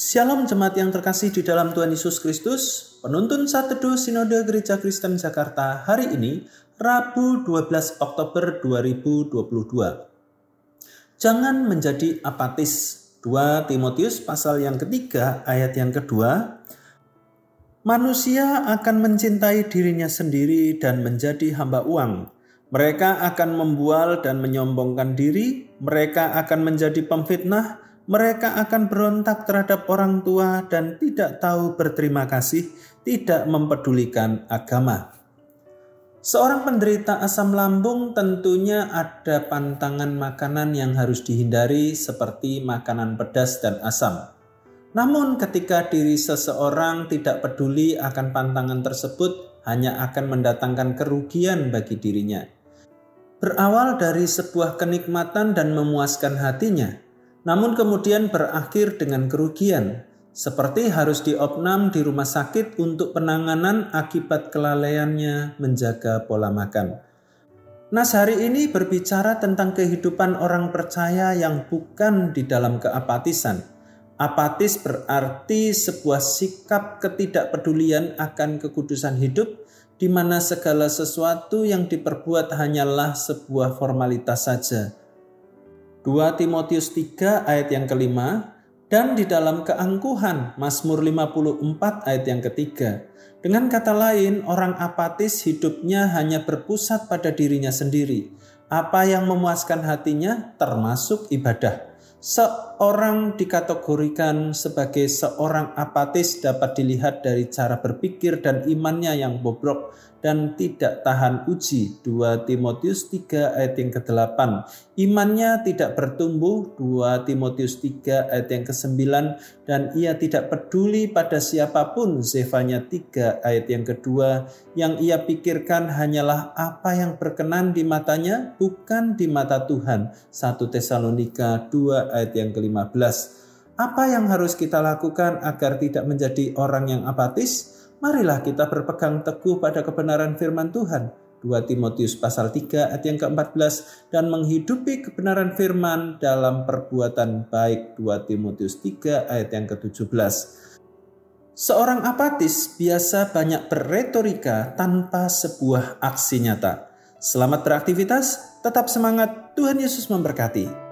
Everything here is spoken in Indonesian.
Shalom jemaat yang terkasih di dalam Tuhan Yesus Kristus. Penuntun saat teduh Sinode Gereja Kristen Jakarta hari ini, Rabu 12 Oktober 2022. Jangan menjadi apatis. 2 Timotius pasal yang ketiga ayat yang kedua. Manusia akan mencintai dirinya sendiri dan menjadi hamba uang. Mereka akan membual dan menyombongkan diri, mereka akan menjadi pemfitnah, mereka akan berontak terhadap orang tua dan tidak tahu berterima kasih, tidak mempedulikan agama. Seorang penderita asam lambung tentunya ada pantangan makanan yang harus dihindari seperti makanan pedas dan asam. Namun ketika diri seseorang tidak peduli akan pantangan tersebut hanya akan mendatangkan kerugian bagi dirinya. Berawal dari sebuah kenikmatan dan memuaskan hatinya, namun kemudian berakhir dengan kerugian, seperti harus diopnam di rumah sakit untuk penanganan akibat kelalaiannya menjaga pola makan. Nas hari ini berbicara tentang kehidupan orang percaya yang bukan di dalam keapatisan. Apatis berarti sebuah sikap ketidakpedulian akan kekudusan hidup di mana segala sesuatu yang diperbuat hanyalah sebuah formalitas saja 2 Timotius 3 ayat yang kelima, dan di dalam keangkuhan Mazmur 54 ayat yang ketiga. Dengan kata lain, orang apatis hidupnya hanya berpusat pada dirinya sendiri. Apa yang memuaskan hatinya termasuk ibadah. Seorang dikategorikan sebagai seorang apatis dapat dilihat dari cara berpikir dan imannya yang bobrok dan tidak tahan uji. 2 Timotius 3 ayat yang ke-8. Imannya tidak bertumbuh. 2 Timotius 3 ayat yang ke-9 dan ia tidak peduli pada siapa pun. Zefanya 3 ayat yang kedua. Yang ia pikirkan hanyalah apa yang berkenan di matanya, bukan di mata Tuhan. 1 Tesalonika 2 ayat yang ke-15. Apa yang harus kita lakukan agar tidak menjadi orang yang apatis? marilah kita berpegang teguh pada kebenaran firman Tuhan. 2 Timotius pasal 3 ayat yang ke-14 dan menghidupi kebenaran firman dalam perbuatan baik 2 Timotius 3 ayat yang ke-17. Seorang apatis biasa banyak berretorika tanpa sebuah aksi nyata. Selamat beraktivitas, tetap semangat, Tuhan Yesus memberkati.